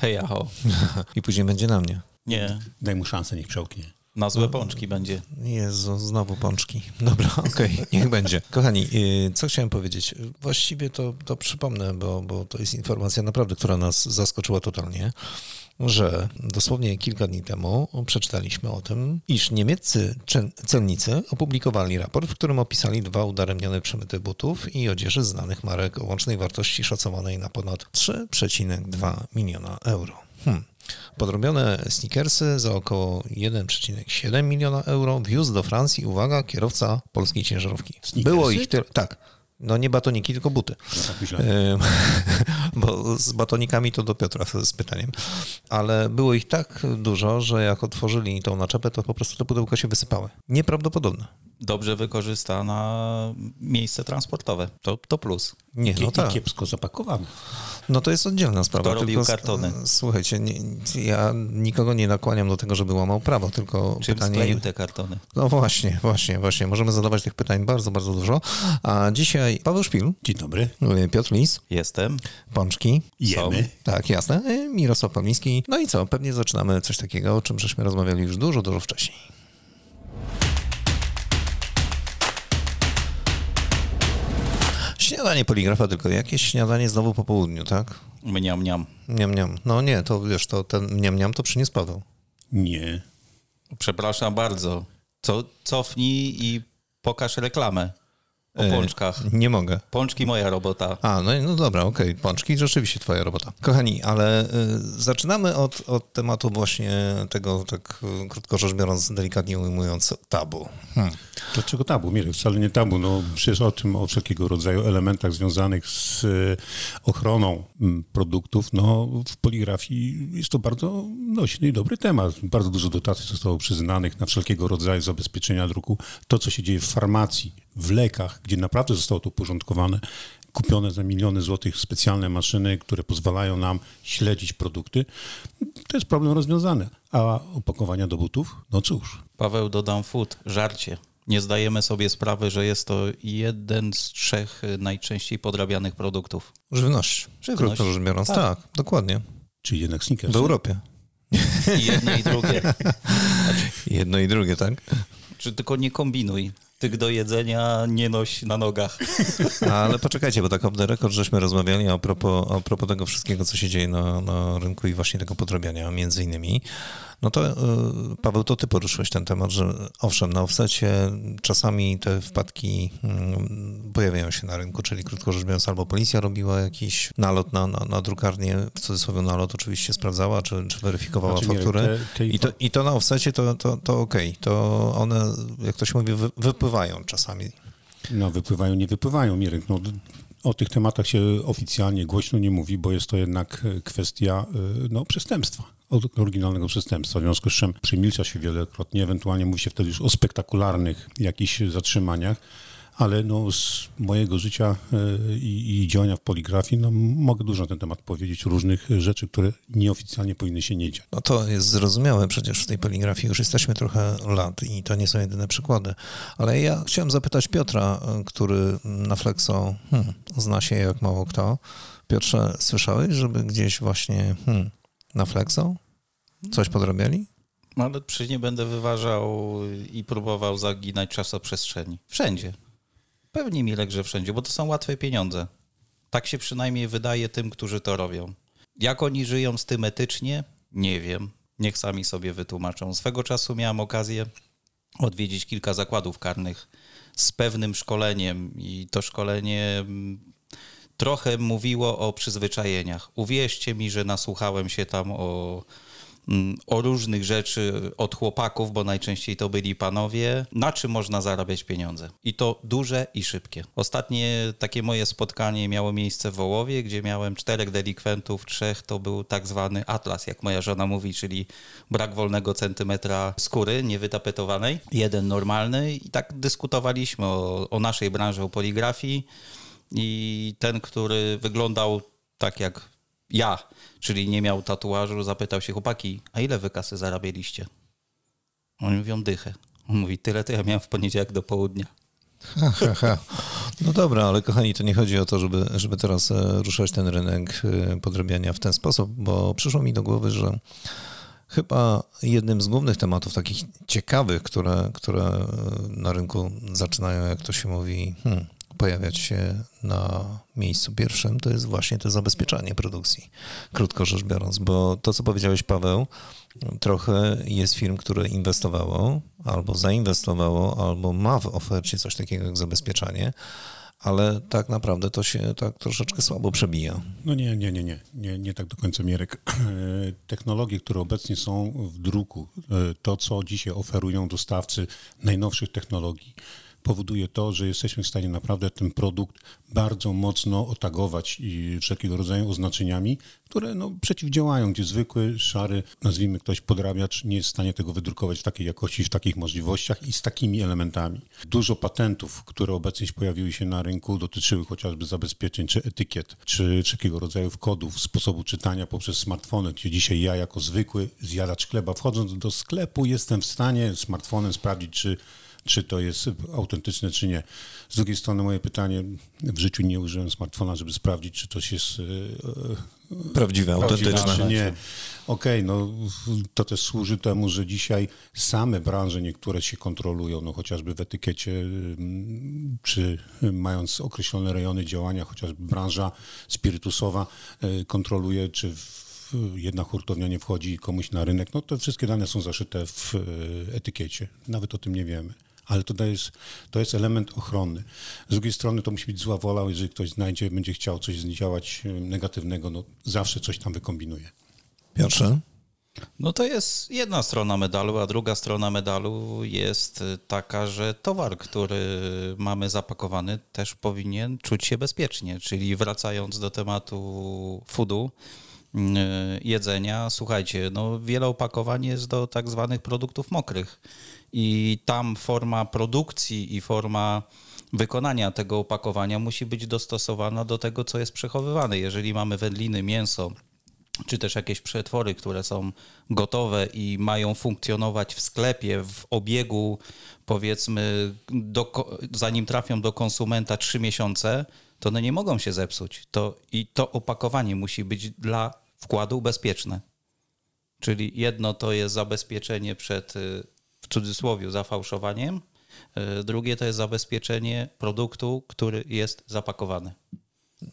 Hej, aho. I później będzie na mnie. Nie, Daj mu szansę, niech przełknie. na złe pączki będzie. Jezu, znowu pączki. Dobra, okej, niech będzie. Kochani, yy, co chciałem powiedzieć? Właściwie to, to przypomnę, bo, bo to jest informacja naprawdę, która nas zaskoczyła totalnie, że dosłownie kilka dni temu przeczytaliśmy o tym, iż niemieccy celnicy opublikowali raport, w którym opisali dwa udaremnione przemyty butów i odzieży znanych marek o łącznej wartości szacowanej na ponad 3,2 miliona euro. Hmm. Podrobione sneakersy za około 1,7 miliona euro wiózł do Francji, uwaga, kierowca polskiej ciężarówki. Było ich tyle, tak. No nie batoniki, tylko buty. Tak Bo z batonikami to do Piotra z pytaniem. Ale było ich tak dużo, że jak otworzyli tą naczepę, to po prostu te pudełka się wysypały. Nieprawdopodobne. Dobrze wykorzystana miejsce transportowe. To, to plus. Nie, no I tak. kiepsko zapakowane. No to jest oddzielna sprawa. Kto robił kartony? Słuchajcie, nie, ja nikogo nie nakłaniam do tego, żeby łamał prawo, tylko Czym pytanie... skleił te kartony? No właśnie, właśnie, właśnie. Możemy zadawać tych pytań bardzo, bardzo dużo. A dzisiaj Paweł Szpil, Dzień dobry. Piotr Lis, Jestem. Pączki. Jemy. Tak, jasne. y, Mirosław Pawliński. No i co? Pewnie zaczynamy coś takiego, o czym żeśmy rozmawiali już dużo, dużo wcześniej. Śniadanie poligrafa, tylko jakieś śniadanie znowu po południu, tak? Mniam, mniam. Niam, niam. No nie, to wiesz, to ten niam, niam to przyniósł Paweł. Nie. Przepraszam bardzo. Co, cofnij i pokaż reklamę o E, pączkach. Nie mogę. Pączki moja robota. A, no, i- no dobra, okej, pączki, rzeczywiście twoja robota. Kochani, ale y, zaczynamy od, od tematu właśnie tego, tak y, krótko rzecz biorąc, delikatnie ujmując, tabu. Hmm. Dlaczego tabu? Mirek, wcale nie tabu. No, przecież o tym, o wszelkiego rodzaju elementach związanych z e, ochroną mm, produktów, no w poligrafii jest to bardzo nośny i dobry temat. Bardzo dużo dotacji zostało przyznanych na wszelkiego rodzaju zabezpieczenia druku. To, co się dzieje w farmacji, w lekach, gdzie naprawdę zostało to uporządkowane, kupione za miliony złotych specjalne maszyny, które pozwalają nam śledzić produkty, to jest problem rozwiązany. A opakowania do butów? No cóż, Paweł dodam food, żarcie. Nie zdajemy sobie sprawy, że jest to jeden z trzech najczęściej podrabianych produktów. Żywność. Żywność. Krótko rzecz biorąc, tak, dokładnie. czy jednak sneakers. W Europie. I jedno i drugie. Jedno i drugie, tak? Czy tylko nie kombinuj. Tych do jedzenia nie noś na nogach. Ale poczekajcie, bo tak off the record żeśmy rozmawiali a propos, a propos tego wszystkiego, co się dzieje na, na rynku i właśnie tego podrabiania między innymi. No to y, Paweł, to ty poruszyłeś ten temat, że owszem, na offsecie czasami te wpadki mm, pojawiają się na rynku, czyli krótko rzecz biorąc albo policja robiła jakiś nalot na, na, na drukarnię, w cudzysłowie nalot oczywiście sprawdzała, czy, czy weryfikowała Znaczy, nie, faktury. te- te I, to, I to na offsecie to, to, to okej, to one, jak to się mówi, wy, wypływają czasami. No wypływają, nie wypływają, Mirek. No, o tych tematach się oficjalnie głośno nie mówi, bo jest to jednak e, kwestia e, no, przestępstwa, oryginalnego przestępstwa. W związku z czym przemilcza się wielokrotnie, ewentualnie mówi się wtedy już o spektakularnych jakichś zatrzymaniach, ale no, z mojego życia e, i, i działania w poligrafii no, mogę dużo na ten temat powiedzieć, różnych rzeczy, które nieoficjalnie powinny się nie dziać. No to jest zrozumiałe, przecież w tej poligrafii już jesteśmy trochę lat i to nie są jedyne przykłady. Ale ja chciałem zapytać Piotra, y, który na Flexo hmm, zna się jak mało kto. Piotrze, słyszałeś, żeby gdzieś właśnie hmm, na Flexo coś podrabiali? No ale przecież nie będę wyważał i próbował zaginać czasoprzestrzeni. Wszędzie. Pewnie Milek, że wszędzie, bo to są łatwe pieniądze. Tak się przynajmniej wydaje tym, którzy to robią. Jak oni żyją z tym etycznie? Nie wiem. Niech sami sobie wytłumaczą. Swego czasu miałem okazję odwiedzić kilka zakładów karnych z pewnym szkoleniem i to szkolenie mm, trochę mówiło o przyzwyczajeniach. Uwierzcie mi, że nasłuchałem się tam o, o różnych rzeczy od chłopaków, bo najczęściej to byli panowie, na czym można zarabiać pieniądze. I to duże i szybkie. Ostatnie takie moje spotkanie miało miejsce w Wołowie, gdzie miałem czterech delikwentów, trzech to był tak zwany atlas, jak moja żona mówi, czyli brak wolnego centymetra skóry niewytapetowanej, jeden normalny i tak dyskutowaliśmy o, o naszej branży, o poligrafii i ten, który wyglądał tak jak ja, czyli nie miał tatuażu, zapytał się chłopaki, a ile wy kasy zarabialiście? Oni mówią dychę. On mówi, tyle to ja miałem w poniedziałek do południa. No dobra, ale kochani, to nie chodzi o to, żeby, żeby teraz e, ruszać ten rynek e, podrabiania w ten sposób, bo przyszło mi do głowy, że chyba jednym z głównych tematów takich ciekawych, które, które e, na rynku zaczynają, jak to się mówi, hmm, pojawiać się na miejscu pierwszym, to jest właśnie to zabezpieczanie produkcji, krótko rzecz biorąc, bo to, co powiedziałeś, Paweł, trochę jest firm, które inwestowało, albo zainwestowało, albo ma w ofercie coś takiego jak zabezpieczanie, ale tak naprawdę to się tak troszeczkę słabo przebija. No nie, nie, nie, nie, nie, nie tak do końca, Mierek. Technologie, które obecnie są w druku, e, to co dzisiaj oferują dostawcy najnowszych technologii, powoduje to, że jesteśmy w stanie naprawdę ten produkt bardzo mocno otagować i wszelkiego rodzaju oznaczeniami, które no, przeciwdziałają, gdzie zwykły, szary, nazwijmy ktoś podrabiacz, nie jest w stanie tego wydrukować w takiej jakości, w takich możliwościach i z takimi elementami. Dużo patentów, które obecnie pojawiły się na rynku, dotyczyły chociażby zabezpieczeń, czy etykiet, czy wszelkiego rodzaju kodów, sposobu czytania poprzez smartfony, gdzie dzisiaj ja jako zwykły zjadacz chleba, wchodząc do sklepu, jestem w stanie smartfonem sprawdzić, czy czy to jest autentyczne, czy nie. Z drugiej strony moje pytanie, w życiu nie użyłem smartfona, żeby sprawdzić, czy to jest e, prawdziwe, autentyczne. Czy nie. Okej, okay, no to też służy temu, że dzisiaj same branże niektóre się kontrolują, no chociażby w etykiecie, mm, czy mając określone rejony działania, chociażby branża spirytusowa e, kontroluje, czy jedna hurtownia nie wchodzi komuś na rynek, no to wszystkie dane są zaszyte w e, etykiecie. Nawet o tym nie wiemy ale to jest, to jest element ochrony. Z drugiej strony to musi być zła wola, jeżeli ktoś znajdzie, będzie chciał coś działać negatywnego, no zawsze coś tam wykombinuje. Piotrze? No to jest jedna strona medalu, a druga strona medalu jest taka, że towar, który mamy zapakowany, też powinien czuć się bezpiecznie. Czyli wracając do tematu foodu, jedzenia, słuchajcie, no wiele opakowań jest do tak zwanych produktów mokrych i tam forma produkcji i forma wykonania tego opakowania musi być dostosowana do tego, co jest przechowywane. Jeżeli mamy wędliny, mięso, czy też jakieś przetwory, które są gotowe i mają funkcjonować w sklepie, w obiegu, powiedzmy, do, zanim trafią do konsumenta trzy miesiące, to one nie mogą się zepsuć. To, I to opakowanie musi być dla wkładu bezpieczne. Czyli jedno to jest zabezpieczenie przed y, cudzysłowie zafałszowaniem. E, drugie to jest zabezpieczenie produktu, który jest zapakowany.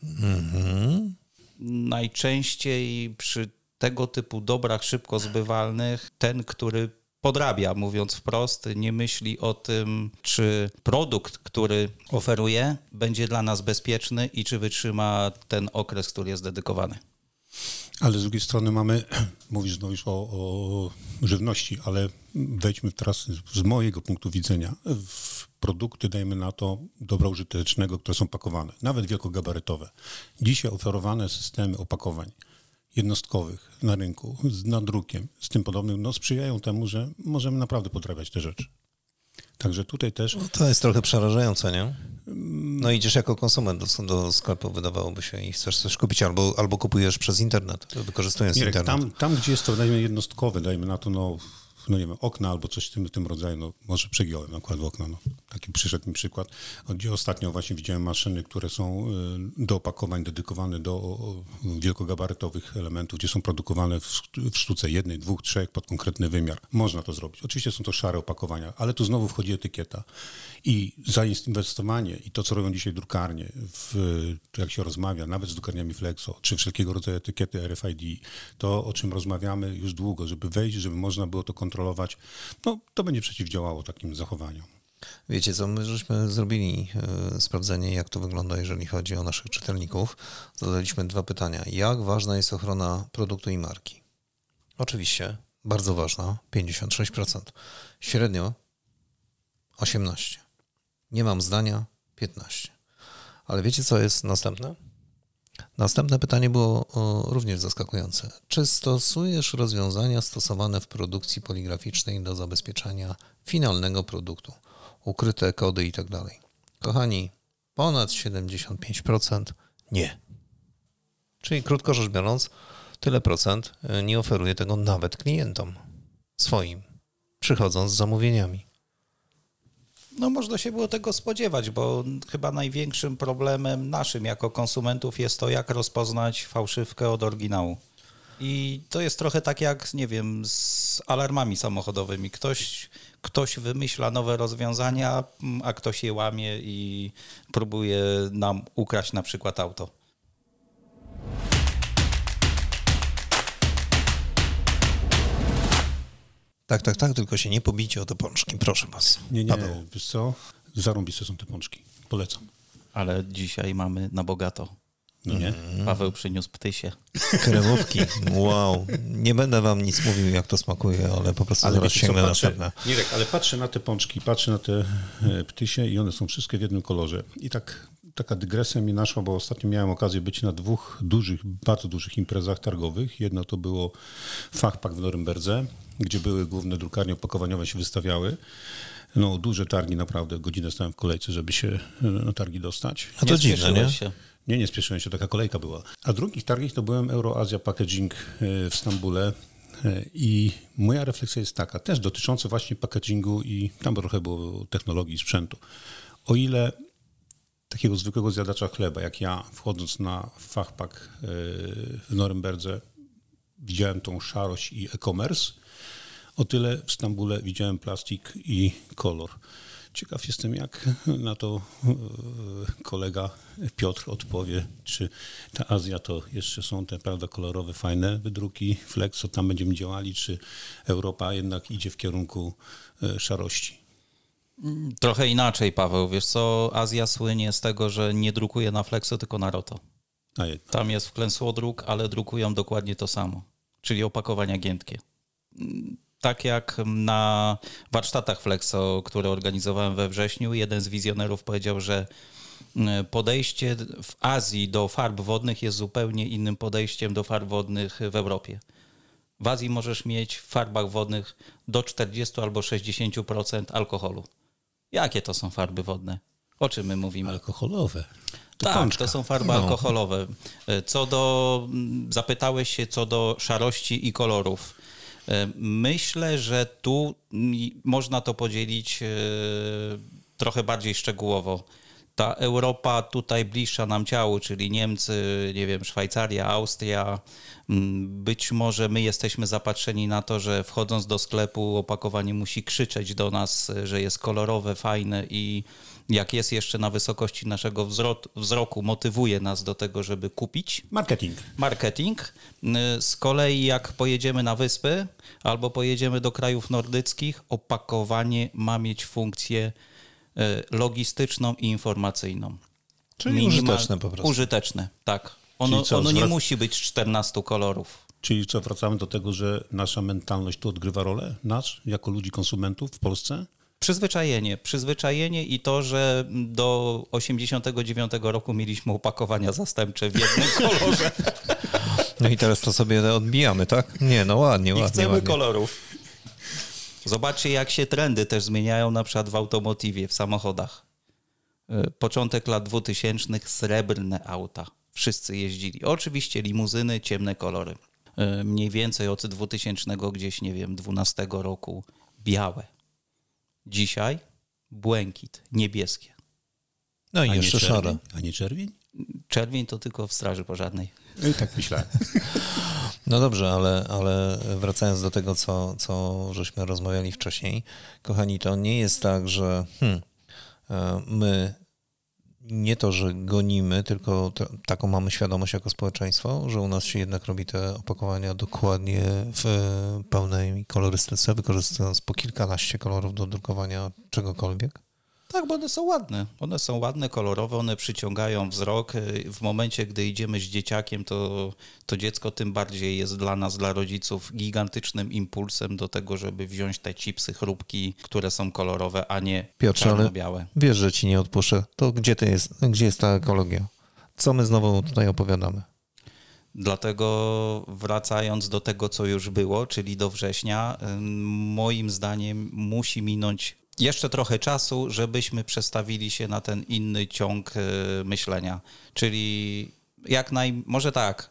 Mhm. Najczęściej przy tego typu dobrach szybko zbywalnych ten, który podrabia, mówiąc wprost, nie myśli o tym, czy produkt, który oferuje, będzie dla nas bezpieczny i czy wytrzyma ten okres, który jest dedykowany. Ale z drugiej strony mamy, mówisz no już o, o żywności, ale wejdźmy teraz z mojego punktu widzenia w produkty, dajmy na to, dobra użytecznego, które są pakowane, nawet wielkogabarytowe. Dzisiaj oferowane systemy opakowań jednostkowych na rynku, z nadrukiem, z tym podobnym, no sprzyjają temu, że możemy naprawdę podrabiać te rzeczy. Także tutaj też... No to jest trochę przerażające, nie? No idziesz jako konsument do, do, sklepu, wydawałoby się, i chcesz coś kupić, albo, albo kupujesz przez internet, wykorzystując Mirek, internet. Tam, tam, gdzie jest to dajmy jednostkowe, dajmy na to, no no nie wiem, okna albo coś w tym, tym rodzaju, no może przegiąłem nakład w okna, no. Taki przyszedł mi przykład, gdzie ostatnio właśnie widziałem maszyny, które są y, do opakowań dedykowane do wielkogabarytowych elementów, gdzie są produkowane w, w sztuce jednej, dwóch, trzech pod konkretny wymiar. Można to zrobić. Oczywiście są to szare opakowania, ale tu znowu wchodzi etykieta. I zainwestowanie i to, co robią dzisiaj drukarnie, w, jak się rozmawia, nawet z drukarniami Flexo, czy wszelkiego rodzaju etykiety RFID, to o czym rozmawiamy już długo, żeby wejść, żeby można było to kontrolować, no to będzie przeciwdziałało takim zachowaniom. Wiecie co, my żeśmy zrobili y, sprawdzenie, jak to wygląda, jeżeli chodzi o naszych czytelników. Zadaliśmy dwa pytania. Jak ważna jest ochrona produktu i marki? Oczywiście, bardzo ważna, 56%. Średnio 18%. Nie mam zdania 15. Ale wiecie, co jest następne? Następne pytanie było również zaskakujące. Czy stosujesz rozwiązania stosowane w produkcji poligraficznej do zabezpieczania finalnego produktu? Ukryte kody i tak. Kochani, ponad 75% nie. Czyli krótko rzecz biorąc, tyle procent e, nie oferuje tego nawet klientom swoim, przychodząc z zamówieniami. No można się było tego spodziewać, bo chyba największym problemem naszym jako konsumentów jest to, jak rozpoznać fałszywkę od oryginału. I to jest trochę tak jak, nie wiem, z alarmami samochodowymi. Ktoś, ktoś wymyśla nowe rozwiązania, a ktoś je łamie i próbuje nam ukraść na przykład auto. Tak, tak, tak, tylko się nie pobicie o te pączki, proszę was. Nie, nie, Paweł. wiesz co? Zarąbiste są te pączki. Polecam. Ale dzisiaj mamy na bogato. No nie? Paweł przyniósł ptysie. Kremówki, wow. Nie będę wam nic mówił, jak to smakuje, ale po prostu zaraz wiecie co, sięgnę patrzę, następne. Ale patrzę na te pączki, patrzę na te e, ptysie i one są wszystkie w jednym kolorze. I tak taka dygresja mi naszła, bo ostatnio miałem okazję być na dwóch dużych, bardzo dużych imprezach targowych. Jedno to było Fachpak w Norymberdze, gdzie były główne drukarnie opakowaniowe się wystawiały. No, duże targi naprawdę. Godzinę stałem w kolejce, żeby się e, na targi dostać. A to dziwne, nie? Się. Nie, nie spieszyłem się, taka kolejka była. A drugich targich to byłem Euroazja Packaging e, w Stambule e, i moja refleksja jest taka, też dotycząca właśnie packagingu i tam trochę było technologii i sprzętu. O ile takiego zwykłego zjadacza chleba, jak ja, wchodząc na fachpak e, w Norymberdze, widziałem tą szarość i e-commerce, o tyle w Stambule widziałem plastik i kolor. Ciekaw jestem, jak na to e, kolega Piotr odpowie, czy ta Azja to jeszcze są te prawda kolorowe, fajne wydruki, flex, co tam będziemy działali, czy Europa jednak idzie w kierunku e, szarości. Trochę inaczej, Paweł. Wiesz co, Azja słynie z tego, że nie drukuje na Flexo, tylko na Roto. Tam jest wklęsłodruk, ale drukują dokładnie to samo, czyli opakowania giętkie. Tak jak na warsztatach Flexo, które organizowałem we wrześniu, jeden z wizjonerów powiedział, że podejście w Azji do farb wodnych jest zupełnie innym podejściem do farb wodnych w Europie. W Azji możesz mieć w farbach wodnych do 40 albo 60% alkoholu. Jakie to są farby wodne? O czym my mówimy? Alkoholowe. To tak, pączka. to są farby alkoholowe. Co do, mm, zapytałeś się co do szarości i kolorów. E, Myślę, że tu można to podzielić e, trochę bardziej szczegółowo. Ta Europa tutaj bliższa nam ciału, czyli Niemcy, nie wiem, Szwajcaria, Austria. mm, Być może my jesteśmy zapatrzeni na to, że wchodząc do sklepu opakowanie musi krzyczeć do nas, że jest kolorowe, fajne i jak jest jeszcze na wysokości naszego wzrot, wzroku, motywuje nas do tego, żeby kupić Marketing. marketing. Y, Z kolei jak pojedziemy na wyspy albo pojedziemy do krajów nordyckich, opakowanie ma mieć funkcję logistyczną i informacyjną. Czyli użyteczne po prostu. Użyteczne, tak. Ono, co, ono nie zwrac- musi być 14 kolorów. Czyli co, wracamy do tego, że nasza mentalność tu odgrywa rolę? Nasz, jako ludzi konsumentów w Polsce? Przyzwyczajenie. Przyzwyczajenie i to, że do 89 roku mieliśmy opakowania zastępcze w jednym kolorze. No i teraz to sobie odbijamy, tak? Nie, no ładnie, I ładnie, chcemy ładnie. kolorów. Zobaczcie, jak się trendy też zmieniają, na przykład w automotywie, w samochodach. Y, Początek lat 2000 srebrne auta. Wszyscy jeździli. Oczywiście limuzyny, ciemne kolory. Y, Mniej więcej od 2000 gdzieś, nie wiem, 12 roku białe. Dzisiaj błękit, niebieskie. No i jeszcze szare. A nie czerwień? Czerwień to tylko w straży pożarnej. Tak myślałem. No dobrze, ale, ale wracając do tego, co, co żeśmy rozmawiali wcześniej, kochani, to nie jest tak, że hmm, e, my nie to, że gonimy, tylko taką mamy świadomość jako społeczeństwo, że u nas się jednak robi te opakowania dokładnie w pełnej kolorystyce, wykorzystując po kilkanaście kolorów do drukowania czegokolwiek. Tak, bo one są ładne. One są ładne, kolorowe, one przyciągają wzrok. W momencie, gdy idziemy z dzieciakiem, to, to dziecko tym bardziej jest dla nas, dla rodziców, gigantycznym impulsem do tego, żeby wziąć te chipsy, chrupki, które są kolorowe, a nie Piotrze, czarno-białe. wiesz, że ci nie odpuszczę. To gdzie, to jest, gdzie jest ta ekologia? Co my znowu tutaj opowiadamy? Dlatego wracając do tego, co już było, czyli do września, moim zdaniem musi minąć jeszcze trochę czasu, żebyśmy przestawili się na ten inny ciąg y, myślenia. Czyli jak naj... może tak,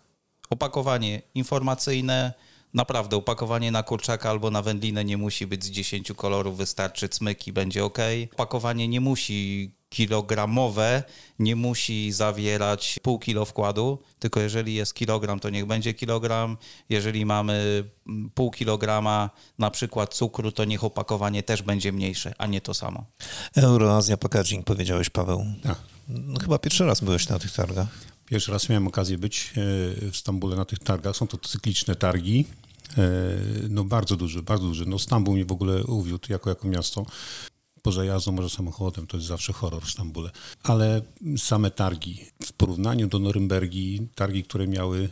opakowanie informacyjne, Naprawdę, opakowanie na kurczaka albo na wędlinę nie musi być z 10 kolorów, wystarczy cmyk i będzie ok. Opakowanie nie musi kilogramowe, nie musi zawierać pół kilo wkładu, tylko jeżeli jest kilogram, to niech będzie kilogram. Jeżeli mamy mm, pół kilograma na przykład cukru, to niech opakowanie też będzie mniejsze, a nie to samo. Euroazja Packaging powiedziałeś, Paweł. Tak. No, chyba pierwszy raz byłeś na tych targach. Pierwszy raz miałem okazję być e, w Stambule na tych targach. Są to cykliczne targi. E, no bardzo duże, bardzo duże. No Stambuł mnie w ogóle uwiódł jako, jako miasto. Poza jazdą może samochodem, to jest zawsze horror w Stambule. Ale same targi, w porównaniu do Norymbergi, targi, które miały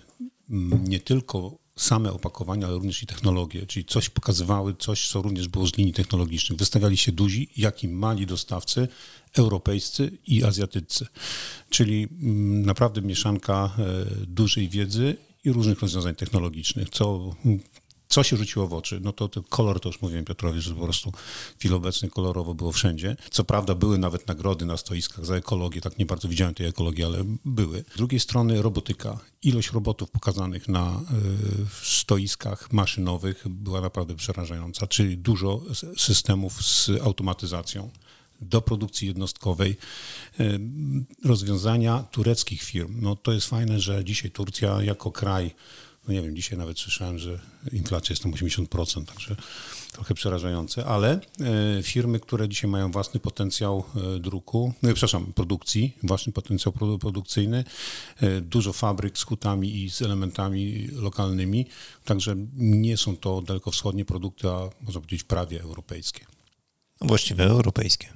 mm, nie tylko same opakowania, ale również i technologie, czyli coś pokazywały, coś, co również było z linii technologicznych. Wystawiali się duzi, jak i mali dostawcy, europejscy i azjatyccy. Czyli mm, naprawdę mieszanka e, dużej wiedzy i różnych rozwiązań technologicznych, co co się rzuciło w oczy? No to, to kolor, to już mówiłem Piotrowi, że po prostu obecnie kolorowo było wszędzie. Co prawda były nawet nagrody na stoiskach za ekologię, tak nie bardzo widziałem tej ekologii, ale były. Z drugiej strony robotyka. Ilość robotów pokazanych na y, stoiskach maszynowych była naprawdę przerażająca, czyli dużo systemów z automatyzacją do produkcji jednostkowej, rozwiązania tureckich firm. No to jest fajne, że dzisiaj Turcja jako kraj no nie wiem, dzisiaj nawet słyszałem, że inflacja jest tam 80%, także trochę przerażające, ale e, firmy, które dzisiaj mają własny potencjał e, druku, no, przepraszam, produkcji, własny potencjał produkcyjny, e, dużo fabryk z hutami i z elementami lokalnymi, także nie są to dalekowschodnie produkty, a można powiedzieć prawie europejskie. Właściwie europejskie.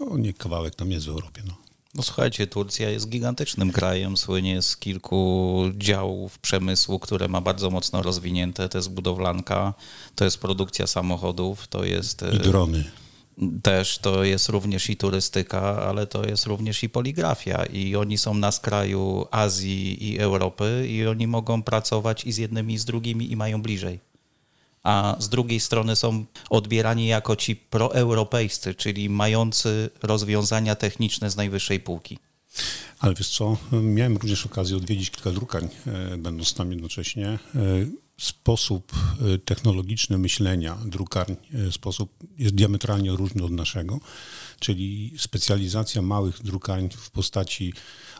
No nie kawałek tam jest w Europie, no. No słuchajcie, Turcja jest gigantycznym krajem, słynie z kilku działów przemysłu, które ma bardzo mocno rozwinięte. To jest budowlanka, to jest produkcja samochodów, to jest... I drony. Też to jest również i turystyka, ale to jest również i poligrafia. I oni są na skraju Azji i Europy i oni mogą pracować i z jednymi, i z drugimi i mają bliżej a z drugiej strony są odbierani jako ci proeuropejscy, czyli mający rozwiązania techniczne z najwyższej półki. Ale wiesz co, miałem również okazję odwiedzić kilka drukarń, e, będąc tam jednocześnie. E, sposób e, technologiczny myślenia drukarń, sposób jest diametralnie różny od naszego, czyli specjalizacja małych drukarń w postaci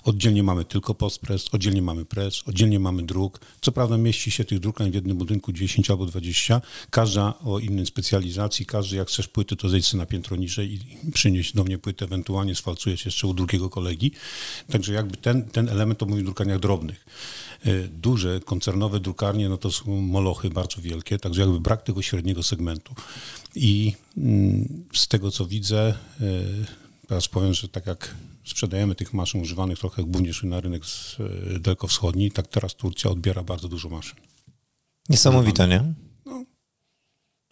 Oddzielnie mamy tylko postpress, oddzielnie mamy press, oddzielnie mamy druk. Co prawda mieści się tych drukarni w jednym budynku 10 albo 20, każda o innej specjalizacji, każdy jak chcesz płyty, to zejdź na piętro niżej i przynieść do mnie płytę, ewentualnie sfalcujesz jeszcze u drugiego kolegi. Także jakby ten, ten element to mówi o drukarniach drobnych. E, duże, koncernowe drukarnie, no to są molochy bardzo wielkie, także jakby brak tego średniego segmentu. I mm, z tego co widzę, e, teraz powiem, że tak jak sprzedajemy tych maszyn używanych trochę głównie na rynek z e, dalekowschodni, tak teraz Turcja odbiera bardzo dużo maszyn. Niesamowite, nie? No.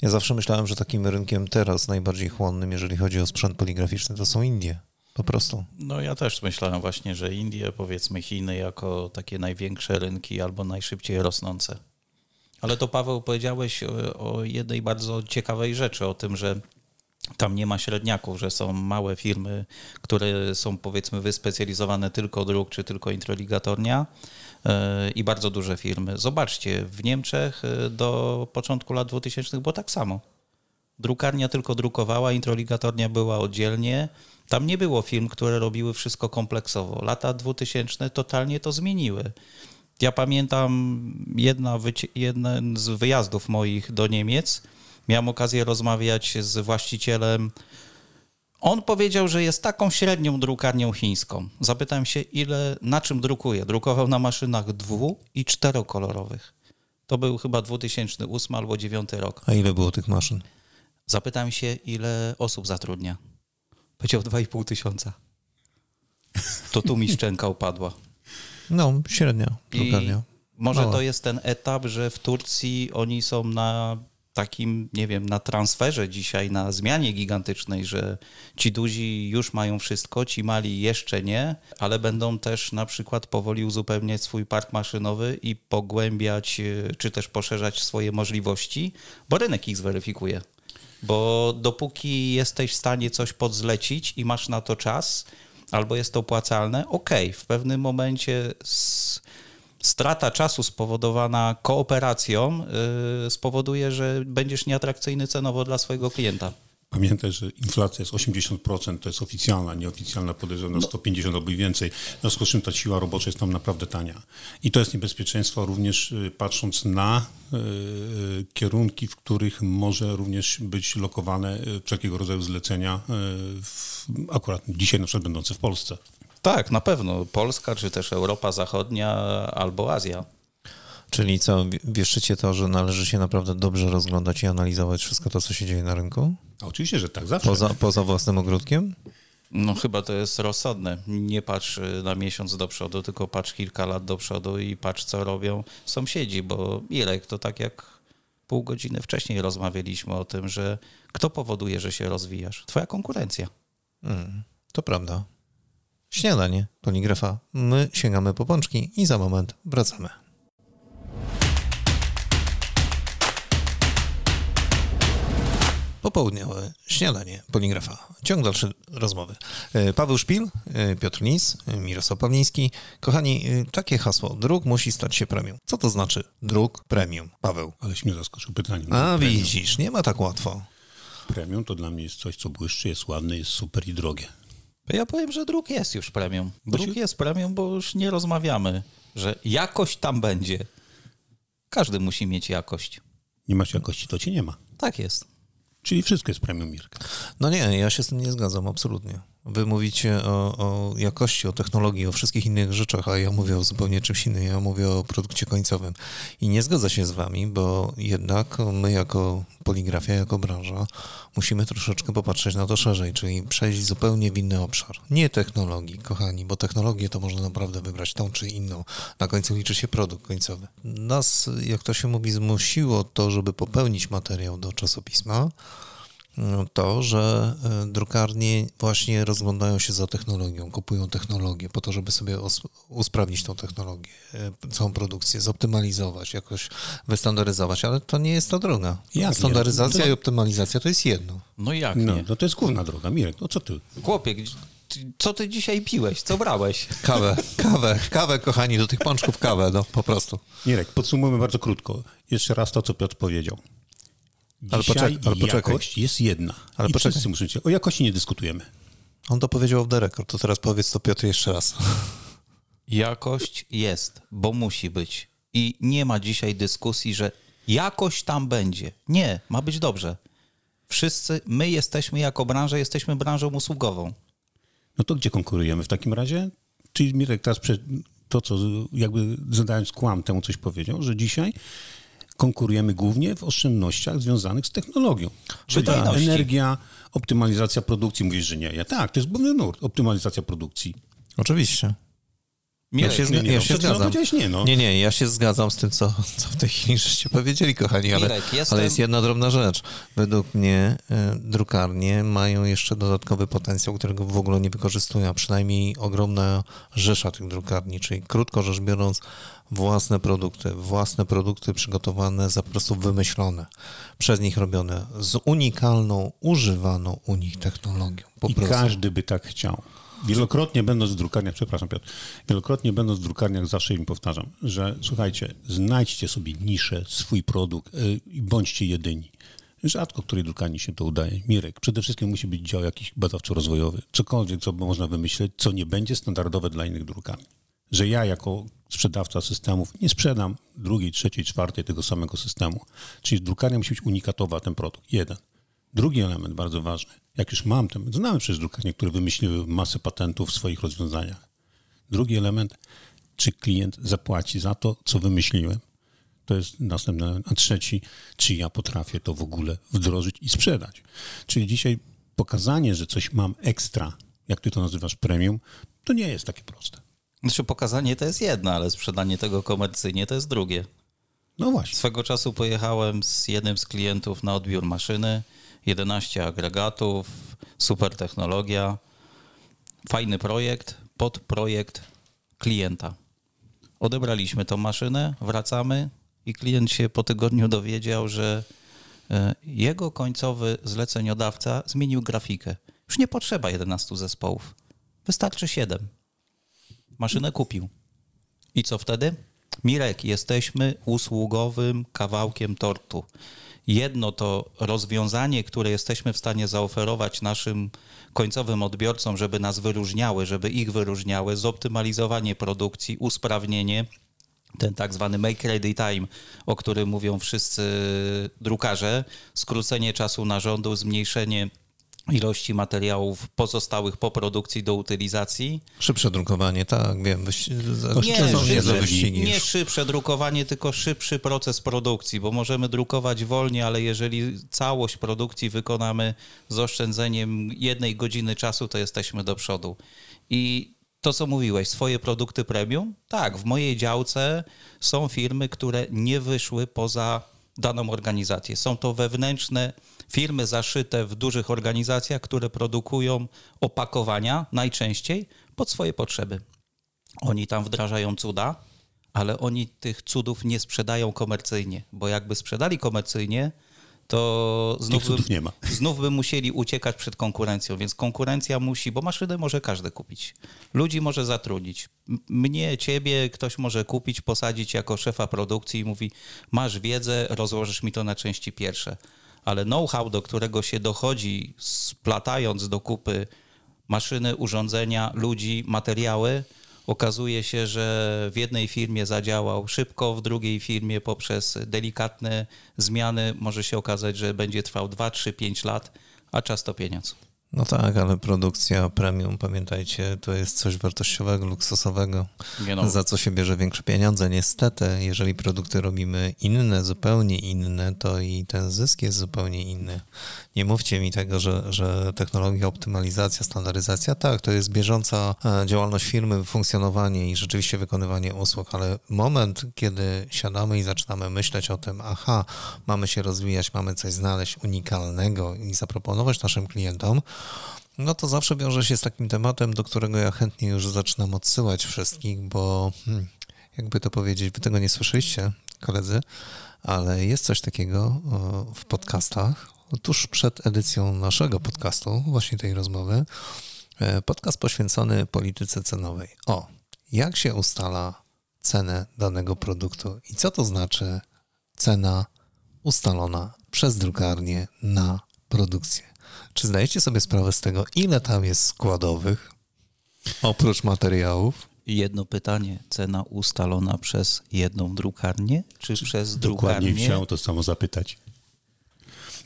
Ja zawsze myślałem, że takim rynkiem teraz najbardziej chłonnym, jeżeli chodzi o sprzęt poligraficzny, to są Indie. Po prostu. No ja też myślałem właśnie, że Indie, powiedzmy Chiny jako takie największe rynki albo najszybciej rosnące. Ale to Paweł powiedziałeś o, o jednej bardzo ciekawej rzeczy, o tym, że tam nie ma średniaków, że są małe firmy, które są powiedzmy wyspecjalizowane tylko druk czy tylko introligatornia e, i bardzo duże firmy. Zobaczcie, w Niemczech e, do początku lat 2000 było tak samo. Drukarnia tylko drukowała, introligatornia była oddzielnie. Tam nie było firm, które robiły wszystko kompleksowo. Lata 2000 totalnie to zmieniły. Ja pamiętam jedna, jeden z wyjazdów moich do Niemiec, miałem okazję rozmawiać z właścicielem. On powiedział, że jest taką średnią drukarnią chińską. Zapytałem się, ile, na czym drukuje. Drukował na maszynach dwu- i czterokolorowych. To był chyba 2008 albo 2009 rok. A ile było tych maszyn? Zapytałem się, ile osób zatrudnia. Powiedział 2,5 tysiąca. To tu mi szczęka upadła. No, średnia drukarnia. I może Mała. to jest ten etap, że w Turcji oni są na takim, nie wiem, na transferze dzisiaj, na zmianie gigantycznej, że ci duzi już mają wszystko, ci mali jeszcze nie, ale będą też na przykład powoli uzupełniać swój park maszynowy i pogłębiać, e, czy też poszerzać swoje możliwości, bo rynek ich zweryfikuje. Bo dopóki jesteś w stanie coś podzlecić i masz na to czas, albo jest to opłacalne, ok, w pewnym momencie z strata czasu spowodowana kooperacją yy, spowoduje, że będziesz nieatrakcyjny cenowo dla swojego klienta. Pamiętaj, że inflacja jest 80%, to jest oficjalna, nieoficjalna podejrzewam na 150 albo i więcej. W związku z czym ta siła robocza jest tam naprawdę tania. I to jest niebezpieczeństwo również y, patrząc na y, y, kierunki, w których może również być lokowane y, wszelkiego rodzaju zlecenia, y, w, akurat dzisiaj na przykład będące w Polsce. Tak, na pewno. Polska, czy też Europa Zachodnia, albo Azja. Czyli co, wieszczycie to, że należy się naprawdę dobrze rozglądać i analizować wszystko to, co się dzieje na rynku? A oczywiście, że tak, zawsze. Poza, poza własnym ogródkiem? No chyba to jest rozsądne. Nie patrz na miesiąc do przodu, tylko patrz kilka lat do przodu i patrz, co robią sąsiedzi, bo Irek, to tak jak pół godziny wcześniej rozmawialiśmy o tym, że kto powoduje, że się rozwijasz? Twoja konkurencja. Mm, to prawda. Śniadanie, poligrafa. My sięgamy po pączki i za moment wracamy. Popołudniowe śniadanie poligrafa. Ciąg dalszy rozmowy. E, Paweł Szpil, e, Piotr Lis, e, Mirosław Pawliński. Kochani, takie hasło. Druk musi stać się premium. Co to znaczy druk premium? Paweł. Aleś mnie zaskoczył pytaniem. A Premium. widzisz, nie ma tak łatwo. Premium to dla mnie jest coś, co błyszczy, jest ładne, jest super i drogie. Ja powiem, że druk jest już premium. Druk jest premium, bo już nie rozmawiamy, że jakość tam będzie. Każdy musi mieć jakość. Nie masz jakości, to cię nie ma. Tak jest. Czyli wszystko jest premium Mirka. No nie, ja się z tym nie zgadzam, absolutnie. Wy mówicie o, o jakości, o technologii, o wszystkich innych rzeczach, a ja mówię o zupełnie czymś innym. Ja mówię o produkcie końcowym. I nie zgadza się z wami, bo jednak my jako poligrafia, jako branża musimy troszeczkę popatrzeć na to szerzej, czyli przejść zupełnie w inny obszar. Nie technologii, kochani, bo technologię to można naprawdę wybrać tą czy inną. Na końcu liczy się produkt końcowy. Nas, jak to się mówi, zmusiło to, żeby popełnić materiał do czasopisma, to, że e, drukarnie właśnie rozglądają się za technologią, kupują technologię po to, żeby sobie usprawnić tą technologię, e, całą produkcję, zoptymalizować, jakoś wystandaryzować, ale to nie jest ta droga. Jak? Standaryzacja To- i optymalizacja to jest jedno. No jak No, nie? no to jest główna droga. Mirek, no co ty? Chłopie, co ty dzisiaj piłeś? Co brałeś? Kawę, kawę, kawę, kochani, do tych pączków kawę, no po prostu. Mirek, podsumujmy bardzo krótko. Jeszcze raz to, co Piotr powiedział. Ale poczekaj, ale poczekaj. jakość jest jedna. Ale I poczekaj. wszyscy muszą się... O jakości nie dyskutujemy. On to powiedział off the record, to teraz powiedz to Piotr jeszcze raz. Jakość jest, bo musi być. I nie ma dzisiaj dyskusji, że jakość tam będzie. Nie, ma być dobrze. Wszyscy, my jesteśmy jako branża, jesteśmy branżą usługową. No to gdzie konkurujemy w takim razie? Czyli Mirek teraz przed, to, co jakby zadając kłam temu coś powiedział, że dzisiaj konkurujemy głównie w oszczędnościach związanych z technologią. Czyli Wydajności. energia, optymalizacja produkcji. Mówisz, że nie. Ja tak, to jest główny nurt, optymalizacja produkcji. Oczywiście. Ja się, nie, nie, ja no, się zgadzam. nie, no. nie, nie, ja się zgadzam z tym, co, co w tej chwili żeście powiedzieli, kochani, ale, Mirek, jestem- ale jest jedna drobna rzecz. Według mnie e, drukarnie mają jeszcze dodatkowy potencjał, którego w ogóle nie wykorzystują, a przynajmniej ogromna rzesza tych drukarni, czyli krótko rzecz biorąc własne produkty, własne produkty przygotowane, za po prostu wymyślone, przez nich robione, z unikalną, używaną u nich technologią. Po I prostu. każdy by tak chciał. Wielokrotnie będąc w drukarniach, przepraszam Piotr, wielokrotnie będąc w drukarniach zawsze im powtarzam, że słuchajcie, znajdźcie sobie niszę, swój produkt y, i bądźcie jedyni. Rzadko której drukarni się to udaje. Mirek, przede wszystkim musi być dział jakiś badawczo-rozwojowy. Cokolwiek, co można wymyśleć, co nie będzie standardowe dla innych drukarni. Że ja jako sprzedawca systemów nie sprzedam drugiej, trzeciej, czwartej tego samego systemu. Czyli drukarnia musi być unikatowa, ten produkt. Jeden. Drugi element bardzo ważny. Jak już mam ten, znamy przecież drukarnie, które wymyśliły masę patentów w swoich rozwiązaniach. Drugi element, czy klient zapłaci za to, co wymyśliłem. To jest następny element. A trzeci, czy ja potrafię to w ogóle wdrożyć i sprzedać. Czyli dzisiaj pokazanie, że coś mam ekstra, jak ty to nazywasz premium, to nie jest takie proste. Znaczy pokazanie to jest jedno, ale sprzedanie tego komercyjnie to jest drugie. No właśnie. Swego czasu pojechałem z jednym z klientów na odbiór maszyny, 11 agregatów, super technologia, fajny projekt, podprojekt klienta. Odebraliśmy tą maszynę, wracamy i klient się po tygodniu dowiedział, że e, jego końcowy zleceniodawca zmienił grafikę. Już nie potrzeba 11 zespołów. Wystarczy 7. Maszynę kupił. I co wtedy? Mirek, jesteśmy usługowym kawałkiem tortu. Jedno to rozwiązanie, które jesteśmy w stanie zaoferować naszym końcowym odbiorcom, żeby nas wyróżniały, żeby ich wyróżniały, zoptymalizowanie produkcji, usprawnienie, ten tak zwany make ready time, o którym mówią wszyscy drukarze, skrócenie czasu narządu, zmniejszenie ilości materiałów pozostałych po produkcji do utylizacji. Szybsze drukowanie, tak, wiem. Wyści- Nie, to są szy- niezłe wyścigi. nie szybsze drukowanie, tylko szybszy proces produkcji, bo możemy drukować wolniej, ale jeżeli całość produkcji wykonamy z oszczędzeniem jednej godziny czasu, to jesteśmy do przodu. I to, co mówiłeś, swoje produkty premium? Tak, w mojej działce są firmy, które nie wyszły poza daną organizację. Są to wewnętrzne firmy zaszyte w dużych organizacjach, które produkują opakowania najczęściej pod swoje potrzeby. Oni tam wdrażają cuda, ale oni tych cudów nie sprzedają komercyjnie, bo jakby sprzedali komercyjnie, to znów, by, znów by musieli uciekać przed konkurencją, więc konkurencja musi, bo maszyny może każdy kupić. Ludzi może zatrudnić. Mnie, ciebie ktoś może kupić, posadzić jako szefa produkcji i mówi, masz wiedzę, rozłożysz mi to na części pierwsze. Ale know-how, do którego się dochodzi, splatając do kupy maszyny, urządzenia, ludzi, materiały. Okazuje się, że w jednej firmie zadziałał szybko, w drugiej firmie poprzez delikatne zmiany może się okazać, że będzie trwał 2, 3, 5 lat, a czas to pieniądz. No tak, ale produkcja premium, pamiętajcie, to jest coś wartościowego, luksusowego, no. za co się bierze większe pieniądze. Niestety, jeżeli produkty robimy inne, zupełnie inne, to i ten zysk jest zupełnie inny. Nie mówcie mi tego, że, że technologia, optymalizacja, standaryzacja, tak, to jest bieżąca e, działalność firmy, funkcjonowanie i rzeczywiście wykonywanie usług, ale moment, kiedy siadamy i zaczynamy myśleć o tym, aha, mamy się rozwijać, mamy coś znaleźć unikalnego i zaproponować naszym klientom, no to zawsze wiąże się z takim tematem, do którego ja chętnie już zaczynam odsyłać wszystkich, bo hmm, jakby to powiedzieć, wy tego nie słyszeliście, koledzy, ale jest coś takiego w podcastach. Tuż przed edycją naszego podcastu, właśnie tej rozmowy, e, podcast poświęcony polityce cenowej. O, jak się ustala cenę danego produktu i co to znaczy cena ustalona przez drukarnię na produkcję. Czy zdajecie sobie sprawę z tego, ile tam jest składowych oprócz materiałów? Jedno pytanie, cena ustalona przez jedną drukarnię, czy przez Dokładnie drukarnię? chciałem to samo zapytać.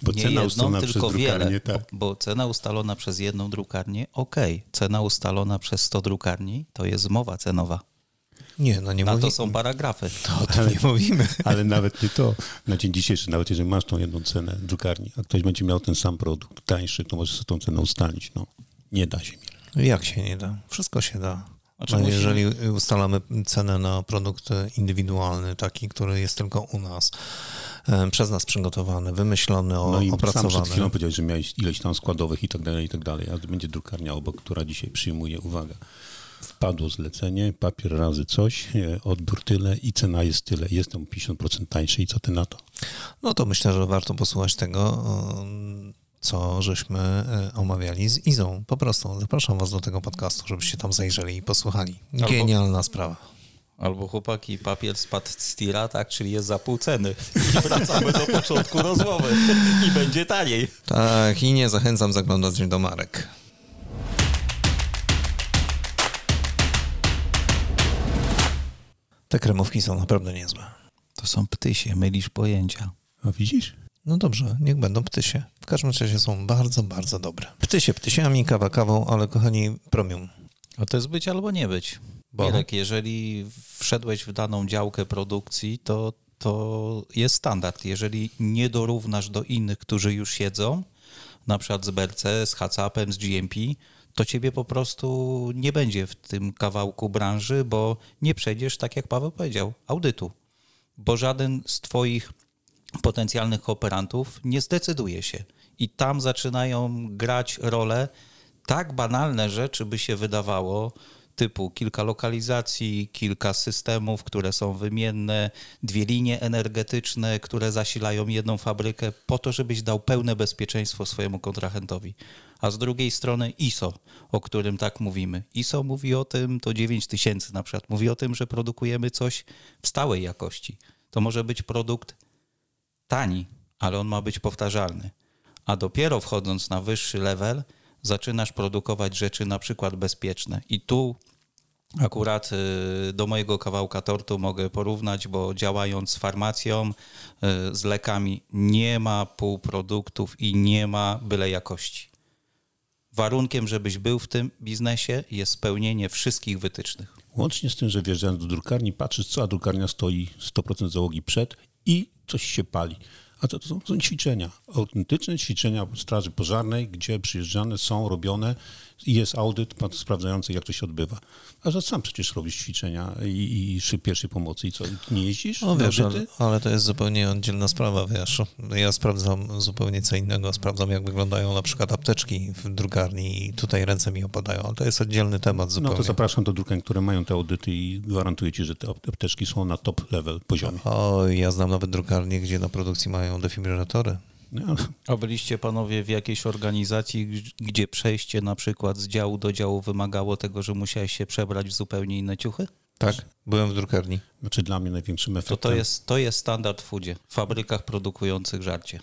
Bo nie cena jedną, ustalona przez tylko drukarnię, wiele, tak. bo, bo cena ustalona przez jedną drukarnię, okej. Cena ustalona przez 100 drukarni to jest zmowa cenowa. Nie, no nie Na to mówimy. są paragrafy. O tym nie mówimy. Ale nawet nie to. Na dzień dzisiejszy, nawet jeżeli masz tą jedną cenę w drukarni, a ktoś będzie miał ten sam produkt tańszy, to możesz sobie tą cenę ustalić. No, nie da się. Jak się nie da? Wszystko się da. Znaczy No, jeżeli ustalamy cenę na produkt indywidualny, taki, który jest tylko u nas, przez nas przygotowany, wymyślony, o, No i sam przed opracowany. chwilą powiedziałeś, że miałeś ileś tam składowych i tak dalej, i tak dalej, a to będzie drukarnia obok, która dzisiaj przyjmuje, uwaga, wpadło zlecenie, papier razy coś, e, odbiór tyle i cena jest tyle, jestem o 50% tańszy i co ty na to? No to myślę, że warto posłuchać tego, um, co żeśmy e, omawiali z Izą. Po prostu zapraszam was do tego podcastu, żebyście tam zajrzeli i posłuchali. Albo- Genialna sprawa. Albo chłopaki, papier spadł z tira, tak, czyli jest za pół ceny. I wracamy do początku rozmowy i będzie taniej. Tak, i nie zachęcam zaglądać do marek. Te kremówki są naprawdę niezłe. To są ptysie, mylisz pojęcia. A widzisz? No dobrze, niech będą ptysie. W każdym razie są bardzo, bardzo dobre. Ptysie ptysiami, kawa kawą, ale kochani, premium. No to jest być albo nie być. Bo? Mirek, jeżeli wszedłeś w daną działkę produkcji, to, to jest standard. Jeżeli nie dorównasz do innych, którzy już siedzą, na przykład z BRC, z HACCP-em, z GMP, to ciebie po prostu nie będzie w tym kawałku branży, bo nie przejdziesz, tak jak Paweł powiedział, audytu. Bo żaden z twoich potencjalnych kooperantów nie zdecyduje się. I tam zaczynają grać role tak banalne rzeczy, by się wydawało, typu kilka lokalizacji, kilka systemów, które są wymienne, dwie linie energetyczne, które zasilają jedną fabrykę, po to, żebyś dał pełne bezpieczeństwo swojemu kontrahentowi. A z drugiej strony ISO, o którym tak mówimy. ISO mówi o tym, to 9000 na przykład, mówi o tym, że produkujemy coś w stałej jakości. To może być produkt tani, ale on ma być powtarzalny. A dopiero wchodząc na wyższy level, zaczynasz produkować rzeczy na przykład bezpieczne. I tu akurat y, do mojego kawałka tortu mogę porównać, bo działając z farmacją, y, z lekami, nie ma półproduktów i nie ma byle jakości. Warunkiem, żebyś był w tym biznesie, jest spełnienie wszystkich wytycznych. Łącznie z tym, że wjeżdżając do drukarni, patrzysz, co a drukarnia stoi 100% załogi przed i coś się pali. A to, to, są, to są ćwiczenia, autentyczne ćwiczenia Straży Pożarnej, gdzie przyjeżdżane są robione jest audyt sprawdzający, jak to się odbywa. A że sam przecież robisz ćwiczenia i, i pierwszej pomocy i co, nie jeździsz? No wiesz, ale, ale, to jest zupełnie oddzielna sprawa, wiesz. Ja sprawdzam zupełnie co innego, sprawdzam jak wyglądają na przykład apteczki w drukarni i tutaj ręce mi opadają, ale to jest oddzielny temat zupełnie. No to zapraszam do drukarni, które mają te audyty i gwarantuję ci, że te apteczki są na top level poziomie. O, ja znam nawet drukarnie, gdzie na produkcji mają defibrylatory. No. A byliście panowie w jakiejś organizacji, gdzie przejście na przykład z działu do działu wymagało tego, że musiałeś się przebrać w zupełnie inne ciuchy? Tak, byłem w drukarni. Znaczy dla mnie największym efektem... To, to, jest, to jest standard w foodzie, w fabrykach produkujących żarcie.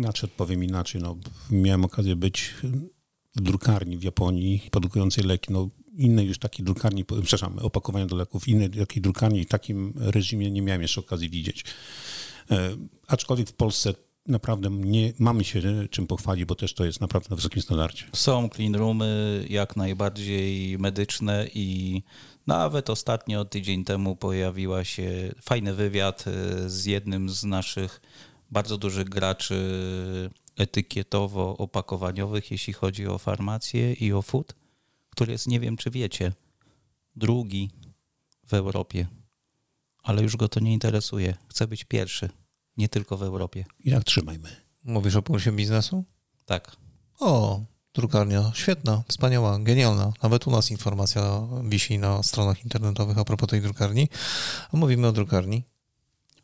Znaczy odpowiem inaczej. No, miałem okazję być w drukarni w Japonii produkującej leki. No, innej już takiej drukarni, przepraszam, opakowania do leków, innej takiej drukarni w takim reżimie nie miałem jeszcze okazji widzieć. E, aczkolwiek w Polsce naprawdę nie mamy się czym pochwalić, bo też to jest naprawdę na wysokim standardzie. Są clean roomy jak najbardziej medyczne i nawet ostatnio, tydzień temu pojawiła się fajny wywiad e, z jednym z naszych bardzo dużych graczy etykietowo-opakowaniowych, jeśli chodzi o farmację i o food, który jest, nie wiem czy wiecie, drugi w Europie, ale już go to nie interesuje. Chce być pierwszy nie tylko w Europie. I tak trzymajmy. Mówisz o pulsie biznesu? Tak. O, drukarnia, świetna, wspaniała, genialna. Nawet u nas informacja wisi na stronach internetowych a propos tej drukarni. A mówimy o drukarni.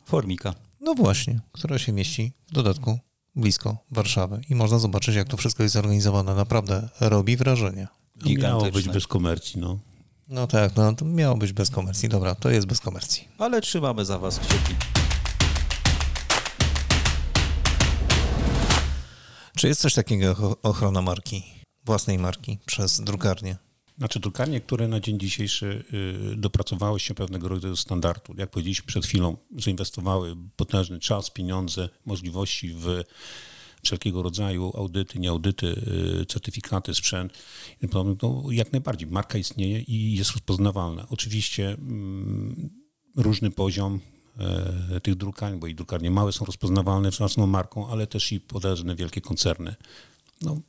Formika. No właśnie, która się mieści w dodatku blisko Warszawy i można zobaczyć, jak to wszystko jest zorganizowane. Naprawdę robi wrażenie. Miało być bez komercji, no. No tak, no to miało być bez komercji. Dobra, to jest bez komercji. Ale trzymamy za was kciuki. Czy jest coś takiego jak ochrona marki, własnej marki przez drukarnię? Znaczy drukarnie, które na dzień dzisiejszy y, dopracowały się pewnego rodzaju standardu, jak powiedzieliśmy przed chwilą, zainwestowały potężny czas, pieniądze, możliwości w wszelkiego rodzaju audyty, nieaudyty, y, certyfikaty, sprzęt. No, jak najbardziej. Marka istnieje i jest rozpoznawalna. Oczywiście mm, różny poziom tych drukarni, bo i drukarnie małe są rozpoznawalne własną marką, ale też i potężne wielkie koncerny. No,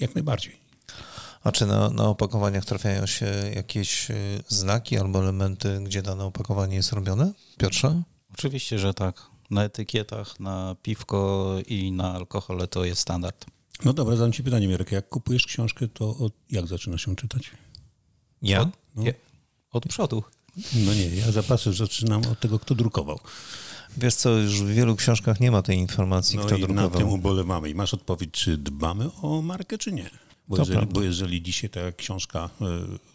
jak najbardziej. A czy na, na opakowaniach trafiają się jakieś e, znaki albo elementy, gdzie dane opakowanie jest robione? Piotrze? Oczywiście, że tak. Na etykietach, na piwko i na alkohole to jest standard. No dobra, zadam ci pytanie, Mirek. Jak kupujesz książkę, to od, jak zaczynasz ją czytać? Ja? Od, no. od przodu. No nie, ja zapasy zaczynam od tego, kto drukował. Wiesz co, już w wielu książkach nie ma tej informacji, no kto i drukował. na tym ubolewamy. I masz odpowiedź, czy dbamy o markę, czy nie. Bo, jeżeli, bo jeżeli, dzisiaj ta książka,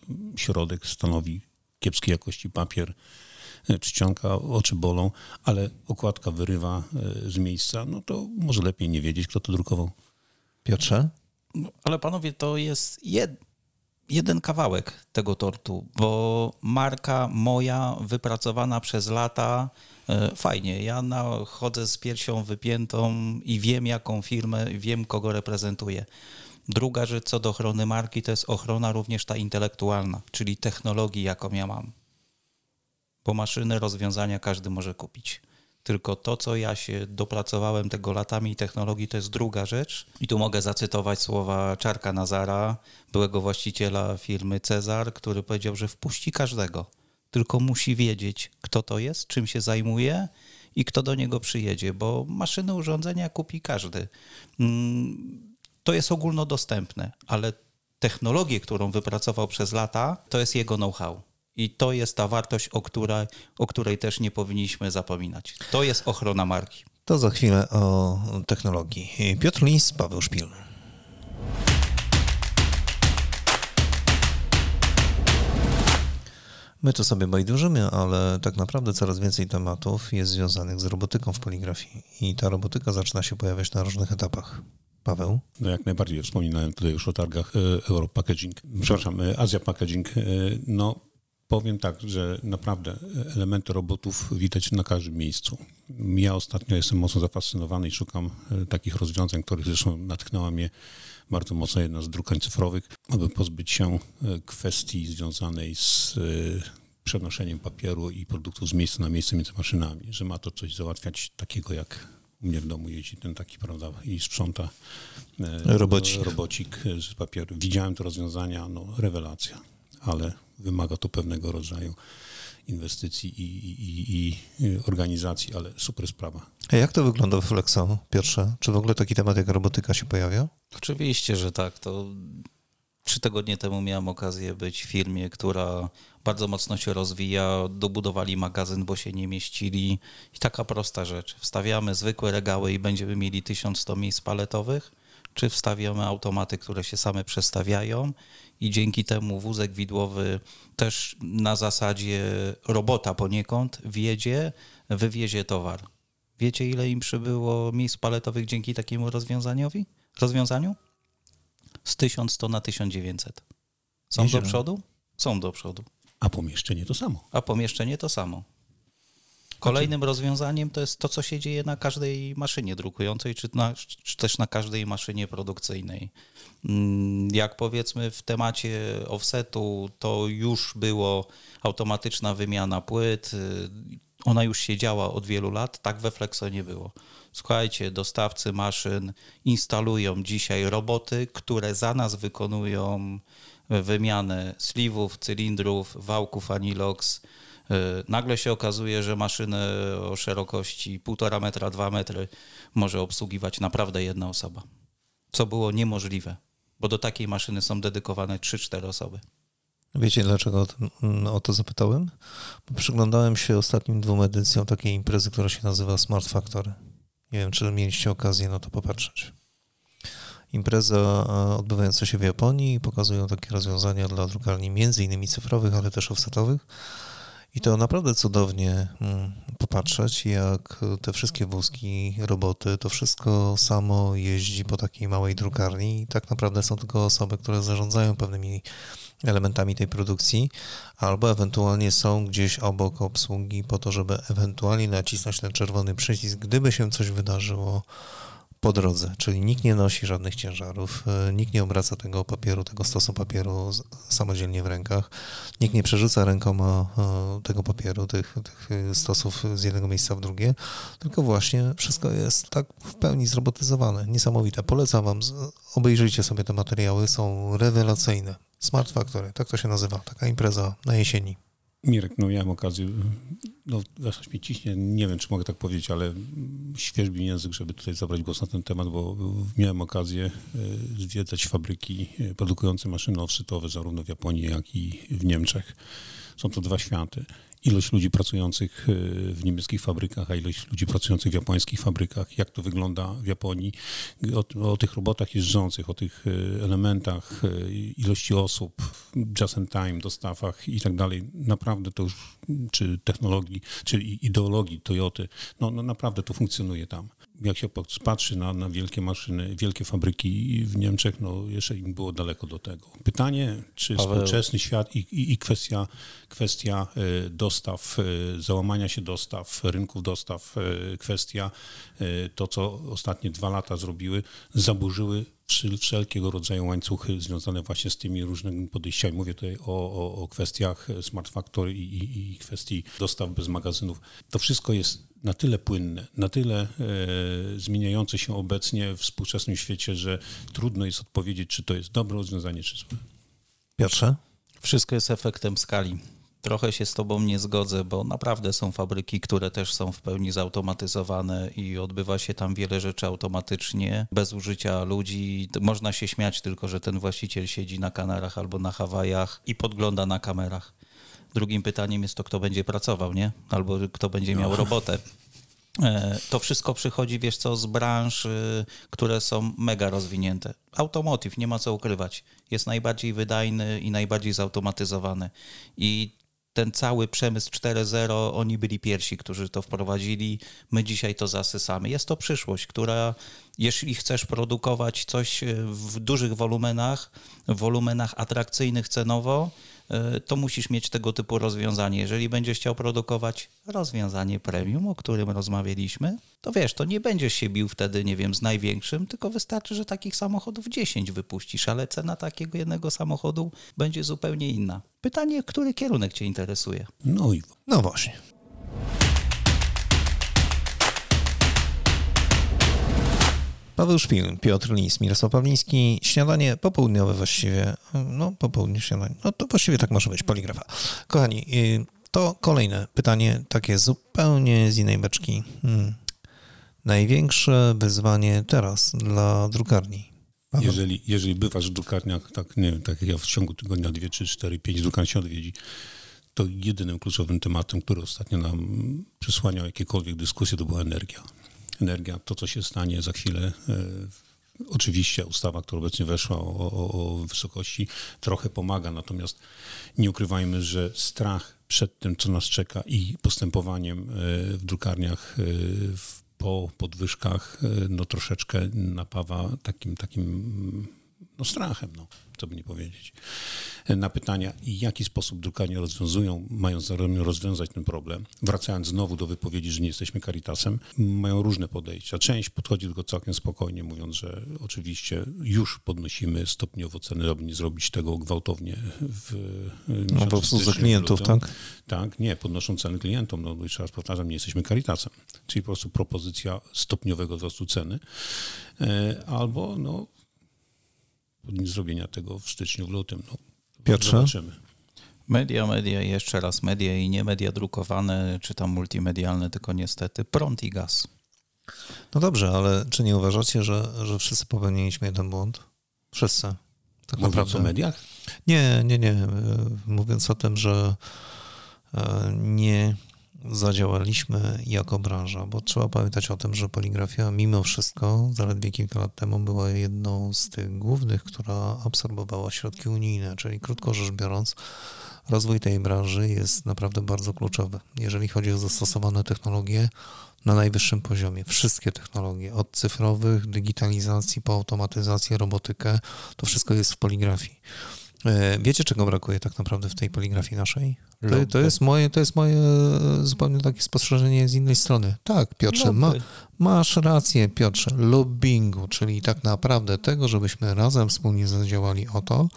y, środek stanowi kiepskiej jakości papier, y, czcionka, oczy bolą, ale okładka wyrywa y, z miejsca, no to może lepiej nie wiedzieć, kto to drukował. Piotrze? No, ale panowie, to jest jed, jeden kawałek tego tortu, bo marka moja, wypracowana przez lata, e, fajnie. Ja chodzę z piersią wypiętą i wiem, jaką firmę, wiem, kogo reprezentuję. Druga rzecz co do ochrony marki, to jest ochrona również ta intelektualna, czyli technologii, jaką ja mam. Bo maszyny, rozwiązania każdy może kupić tylko to, co ja się dopracowałem tego latami technologii, to jest druga rzecz. I tu mogę zacytować słowa Czarka Nazara, byłego właściciela firmy Cezar, który powiedział, że wpuści każdego, tylko musi wiedzieć, kto to jest, czym się zajmuje i kto do niego przyjedzie, bo maszyny, urządzenia kupi każdy. Mm, to jest ogólnodostępne, ale technologię, którą wypracował przez lata, to jest jego know-how. I to jest ta wartość, o której, o której też nie powinniśmy zapominać. To jest ochrona marki. To za chwilę o technologii. Piotr Lis, Paweł Szpil. My to sobie bajdurzymy, ale tak naprawdę coraz więcej tematów jest związanych z robotyką w poligrafii i ta robotyka zaczyna się pojawiać na różnych etapach. Paweł? No jak najbardziej. Wspominałem tutaj już o targach e, Euro Packaging, przepraszam, e, Azja Packaging. E, no powiem tak, że naprawdę elementy robotów widać na każdym miejscu. Ja ostatnio jestem mocno zafascynowany i szukam takich rozwiązań, których zresztą natknęła mnie bardzo mocno jedna z drukań cyfrowych, aby pozbyć się kwestii związanej z przenoszeniem papieru i produktów z miejsca na miejsce między maszynami, że ma to coś załatwiać takiego jak u mnie w domu jeździ ten taki, prawda, i sprząta e, robocik, robocik z papieru. Widziałem te rozwiązania, no rewelacja, ale wymaga to pewnego rodzaju inwestycji i, i, i, organizacji, ale super sprawa. A jak to wygląda w Flexo, pierwsze? Czy w ogóle taki temat jak robotyka się pojawia? Oczywiście, że tak. To trzy tygodnie temu miałem okazję być w firmie, która bardzo mocno się rozwija. Dobudowali magazyn, bo się nie mieścili. I taka prosta rzecz. Wstawiamy zwykłe regały i będziemy mieli 1100 miejsc paletowych, czy wstawiamy automaty, które się same przestawiają i dzięki temu wózek widłowy też na zasadzie robota poniekąd wjedzie, wywiezie towar. Wiecie, ile im przybyło miejsc paletowych dzięki takiemu rozwiązaniowi? rozwiązaniu? Z 1100 na 1900. Są do przodu? Są do przodu. A pomieszczenie to samo. A pomieszczenie to samo. Kolejnym rozwiązaniem to jest to, co się dzieje na każdej maszynie drukującej, czy, na, czy, też na każdej maszynie produkcyjnej. Mm, jak powiedzmy w temacie offsetu, to już było automatyczna wymiana płyt. Ona już się działa od wielu lat, tak we Flexo nie było. Słuchajcie, dostawcy maszyn instalują dzisiaj roboty, które za nas wykonują wymianę sliwów, cylindrów, wałków Anilox. E, nagle się okazuje, że maszynę o szerokości 1,5 metra, 2 metry może obsługiwać naprawdę jedna osoba. Co było niemożliwe, bo do takiej maszyny są dedykowane 3-4 osoby. Wiecie, dlaczego o, tym, o to zapytałem? Bo przyglądałem się ostatnim dwóm edycjom takiej imprezy, która się nazywa Smart Factory. Nie wiem, czy mieliście okazję na to popatrzeć impreza odbywająca się w Japonii pokazują takie rozwiązania dla drukarni między innymi cyfrowych, ale też offsetowych. I to naprawdę cudownie mm, popatrzeć, jak te wszystkie wózki, roboty, to wszystko samo jeździ po takiej małej drukarni. I tak naprawdę są tylko osoby, które zarządzają pewnymi elementami tej produkcji, albo ewentualnie są gdzieś obok obsługi po to, żeby ewentualnie nacisnąć ten czerwony przycisk, gdyby się coś wydarzyło po drodze, czyli nikt nie nosi żadnych ciężarów, e, nikt nie obraca tego papieru, tego stosu papieru samodzielnie w rękach, nikt nie przerzuca rękoma e, tego papieru, tych, tych stosów z jednego miejsca w drugie, tylko właśnie wszystko jest tak w pełni zrobotyzowane. Niesamowite. Polecam Wam, obejrzyjcie sobie te materiały, są rewelacyjne. Smart Factory, tak to się nazywa, taka impreza na jesieni. Mirek, no miałem okazję, no aż mnie ciśnie, nie wiem, czy mogę tak powiedzieć, ale świeżbi język, żeby tutaj zabrać głos na ten temat, bo miałem okazję e, zwiedzać fabryki e, produkujące maszyny offsetowe zarówno w Japonii, jak i w Niemczech. Są to dwa światy ilość ludzi pracujących e, w niemieckich fabrykach, a ilość ludzi pracujących w japońskich fabrykach, jak to wygląda w Japonii, o, o tych robotach jeżdżących, o tych e, elementach, e, ilości osób, just in time, dostawach i tak dalej. Naprawdę to już, czy technologii, czy ideologii Toyoty, no, no naprawdę to funkcjonuje tam jak się patrzy na, na wielkie maszyny, wielkie fabryki w Niemczech, no jeszcze im było daleko do tego. Pytanie, czy Paweł. współczesny świat i, i, i kwestia, kwestia e, dostaw, e, załamania się dostaw, rynków dostaw, e, kwestia to, co ostatnie dwa lata zrobiły, zaburzyły wszelkiego rodzaju łańcuchy związane właśnie z tymi różnymi podejściami. Mówię tutaj o, o, o kwestiach Smart Factory i, i, i kwestii dostaw bez magazynów. To wszystko jest na tyle płynne, na tyle e, zmieniające się obecnie w współczesnym świecie, że trudno jest odpowiedzieć, czy to jest dobre rozwiązanie, czy złe. Piotrze? Wszystko jest efektem skali. Trochę się z Tobą nie zgodzę, bo naprawdę są fabryki, które też są w pełni zautomatyzowane i odbywa się tam wiele rzeczy automatycznie, bez użycia ludzi. Można się śmiać tylko, że ten właściciel siedzi na Kanarach albo na Hawajach i podgląda na kamerach. Drugim pytaniem jest to, kto będzie pracował, nie? Albo kto będzie miał robotę. E, To wszystko przychodzi, wiesz co, z branż, które są mega rozwinięte. Automotive, nie ma co ukrywać. Jest najbardziej wydajny i najbardziej zautomatyzowany. I ten cały przemysł 4.0, oni byli pierwsi, którzy to wprowadzili. My dzisiaj to zasysamy. Jest to przyszłość, która, jeśli chcesz produkować coś w dużych wolumenach, w wolumenach atrakcyjnych cenowo, to musisz mieć tego typu rozwiązanie. Jeżeli będziesz chciał produkować rozwiązanie premium, o którym rozmawialiśmy, to wiesz, to nie będziesz się bił wtedy, nie wiem, z największym, tylko wystarczy, że takich samochodów 10 wypuścisz, ale cena takiego jednego samochodu będzie zupełnie inna. Pytanie, który kierunek Cię interesuje? No i No właśnie. Paweł Szpil, Piotr Lis, Mirosław Pawliński, śniadanie popołudniowe właściwie, no popołudnie śniadanie, no to właściwie tak może być, poligrafa. Kochani, y, to kolejne pytanie, takie zupełnie z innej beczki. Hmm. Największe wyzwanie teraz dla drukarni? Jeżeli, jeżeli bywasz w drukarniach, tak, nie wiem, tak jak ja w ciągu tygodnia 2, 3, 4, 5 drukarni się odwiedzi, to jedynym kluczowym tematem, który ostatnio nam przysłaniał jakiekolwiek dyskusje, to była energia. Energia, to co się stanie za chwilę. E, oczywiście ustawa, która obecnie weszła o, o, o wysokości, trochę pomaga, natomiast nie ukrywajmy, że strach przed tym, co nas czeka i postępowaniem e, w drukarniach e, po podwyżkach no troszeczkę napawa takim, takim no strachem, no, co by nie powiedzieć. E, Na pytania, w jaki sposób drukarnie rozwiązują, mają rozwiązać ten problem, wracając znowu do wypowiedzi, że nie jesteśmy Caritasem, mają różne podejścia. Część podchodzi tylko całkiem spokojnie, mówiąc, że oczywiście już podnosimy stopniowo ceny, aby nie zrobić tego gwałtownie w No, po prostu za klientów, tak? Tak, nie, podnoszą ceny klientom. No jeszcze raz powtarzam, nie jesteśmy Caritasem. Czyli po prostu propozycja stopniowego wzrostu ceny. E, Albo no, zrobienia tego w styczniu, w lutym. No, Piotrze? Zobaczymy. Media, media i jeszcze raz media i nie media drukowane, czy tam multimedialne, tylko niestety prąd i gaz. No dobrze, ale czy nie uważacie, że, że wszyscy popełniliśmy jeden błąd? Wszyscy. Tak Mówiąc naprawdę. o mediach? Nie, nie, nie. E, Mówiąc o tym, że e, nie zadziałaliśmy jako branża, bo trzeba pamiętać o tym, że poligrafia mimo wszystko zaledwie kilka lat temu była jedną z tych głównych, która absorbowała środki unijne, czyli krótko rzecz biorąc, rozwój tej branży jest naprawdę bardzo kluczowy. Jeżeli chodzi o zastosowane technologie na najwyższym poziomie, wszystkie technologie, od cyfrowych, digitalizacji po automatyzację, robotykę, to wszystko jest w poligrafii. E, Wiecie, czego brakuje tak naprawdę w tej poligrafii naszej? To, to, jest moje, to jest moje zupełnie takie spostrzeżenie z innej strony. Tak, Piotrze, ma, masz rację, Piotrze, lobbingu, czyli tak naprawdę tego, żebyśmy razem wspólnie zadziałali o to,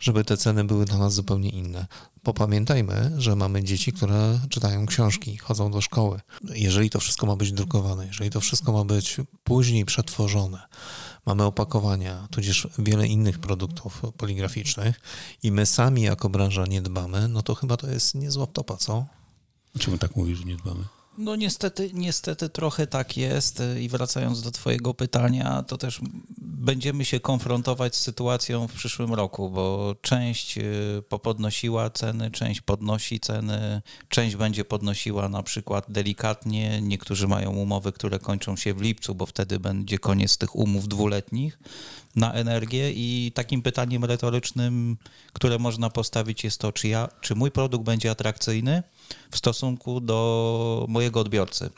żeby te ceny były dla nas zupełnie inne. Bo pamiętajmy, że mamy dzieci, które czytają książki, chodzą do szkoły. Jeżeli to wszystko ma być drukowane, jeżeli to wszystko ma być później przetworzone, mamy opakowania, tudzież wiele innych produktów poligraficznych i my sami jako branża nie dbamy, no to chyba to jest niezła topa, co? Czemu tak mówisz, że nie dbamy? No niestety, niestety trochę tak jest y, i wracając do twojego pytania, to też będziemy się konfrontować z sytuacją w przyszłym roku, bo część y, popodnosiła ceny, część podnosi ceny, część będzie podnosiła na przykład delikatnie, niektórzy mają umowy, które kończą się w lipcu, bo wtedy będzie koniec tych umów dwuletnich na energię. I takim pytaniem retorycznym, które można postawić jest to, czy, ja, czy mój produkt będzie atrakcyjny w stosunku do mojego odbiorcy.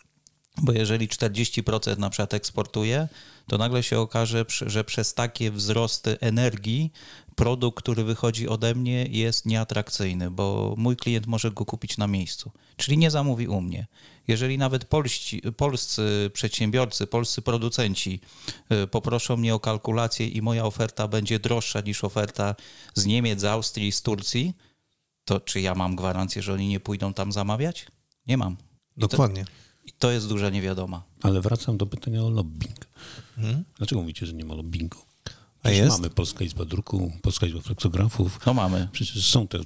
Bo jeżeli 40% na przykład eksportuje, to nagle się okaże, że przez takie wzrosty energii produkt, który wychodzi ode mnie jest nieatrakcyjny, bo mój klient może go kupić na miejscu, czyli nie zamówi u mnie. Jeżeli nawet polscy przedsiębiorcy, polscy producenci y, poproszą mnie o kalkulację i moja oferta będzie droższa niż oferta z Niemiec, z Austrii, z Turcji, to czy ja mam gwarancję, że oni nie pójdą tam zamawiać? Nie mam. I to, Dokładnie. i to jest duża niewiadoma. Ale wracam do pytania o lobbying. Dlaczego mówicie, że nie ma lobbingu? A A jest? Mamy Polska Izba Druku, Polska Izba Fleksografów. No mamy. Przecież są te,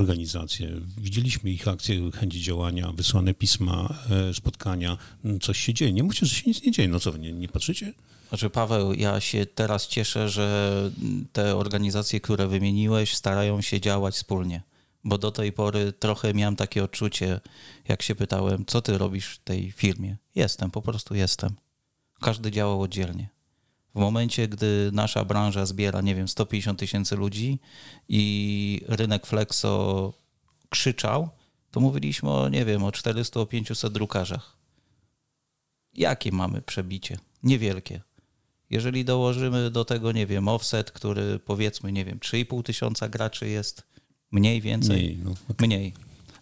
organizacje. Widzieliśmy ich akcje, chęci działania, wysłane pisma, e, spotkania. Mm, Coś się dzieje. Nie mówcie, że się nic nie dzieje. No co, nie, nie patrzycie? Znaczy, Paweł, ja się teraz cieszę, że te organizacje, które wymieniłeś, starają się działać wspólnie. Bo do tej pory trochę miałem takie odczucie, jak się pytałem, co ty robisz w tej firmie? Jestem, po prostu jestem. Każdy działał oddzielnie. W momencie, gdy nasza branża zbiera, nie wiem, 150 tysięcy ludzi i rynek Flexo krzyczał, to mówiliśmy o, nie wiem, o 400, o 500 drukarzach. Jakie mamy przebicie? Niewielkie. Jeżeli dołożymy do tego, nie wiem, offset, który powiedzmy, nie wiem, 3,5 tysiąca graczy jest, mniej, więcej, Mniej, no. mniej.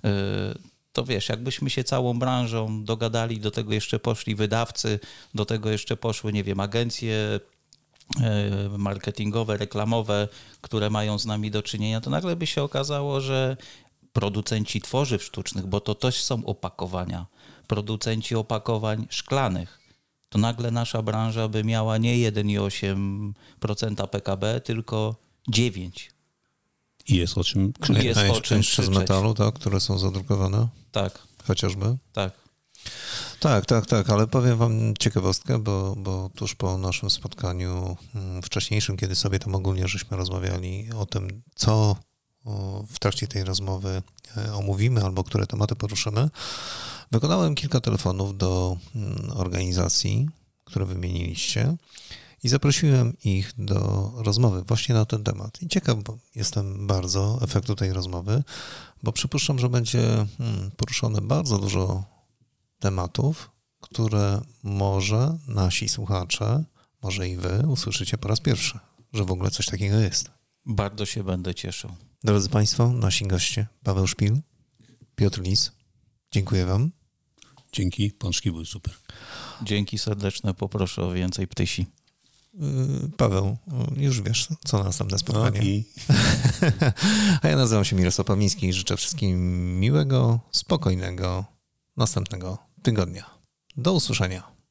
Y, To wiesz, jakbyśmy się całą branżą dogadali, do tego jeszcze poszli wydawcy, do tego jeszcze poszły, nie wiem, agencje y, marketingowe, reklamowe, które mają z nami do czynienia, to nagle by się okazało, że producenci tworzyw sztucznych, bo to też są opakowania, producenci opakowań szklanych, to nagle nasza branża by miała nie 1,8% PKB, tylko 9%. I jest o czym I jest o czym z krzyczeć. metalu, tak, które są zadrukowane Tak, chociażby? tak. Tak, tak, tak, ale powiem wam ciekawostkę, bo, bo tuż po naszym spotkaniu mm, wcześniejszym, kiedy sobie tam ogólnie żeśmy rozmawiali o tym, co w trakcie tej rozmowy e, omówimy albo które tematy poruszymy, wykonałem kilka telefonów do mm, organizacji, które wymieniliście i zaprosiłem ich do rozmowy właśnie na ten temat. I ciekaw jestem bardzo efektu tej rozmowy, bo przypuszczam, że będzie mm, poruszone bardzo dużo tematów, które może nasi słuchacze, może i wy usłyszycie po raz pierwszy, że w ogóle coś takiego jest. Bardzo się będę cieszył. Drodzy Państwo, nasi goście Paweł Szpil, Piotr Lis, dziękuję Wam. Dzięki, pączki były super. Dzięki serdeczne, poproszę o więcej ptysi. Yy, Paweł, yy, już wiesz, co na następne spotkanie. I A ja nazywam się Mirosław Pawliński i życzę wszystkim miłego, spokojnego następnego tygodnia. Do usłyszenia.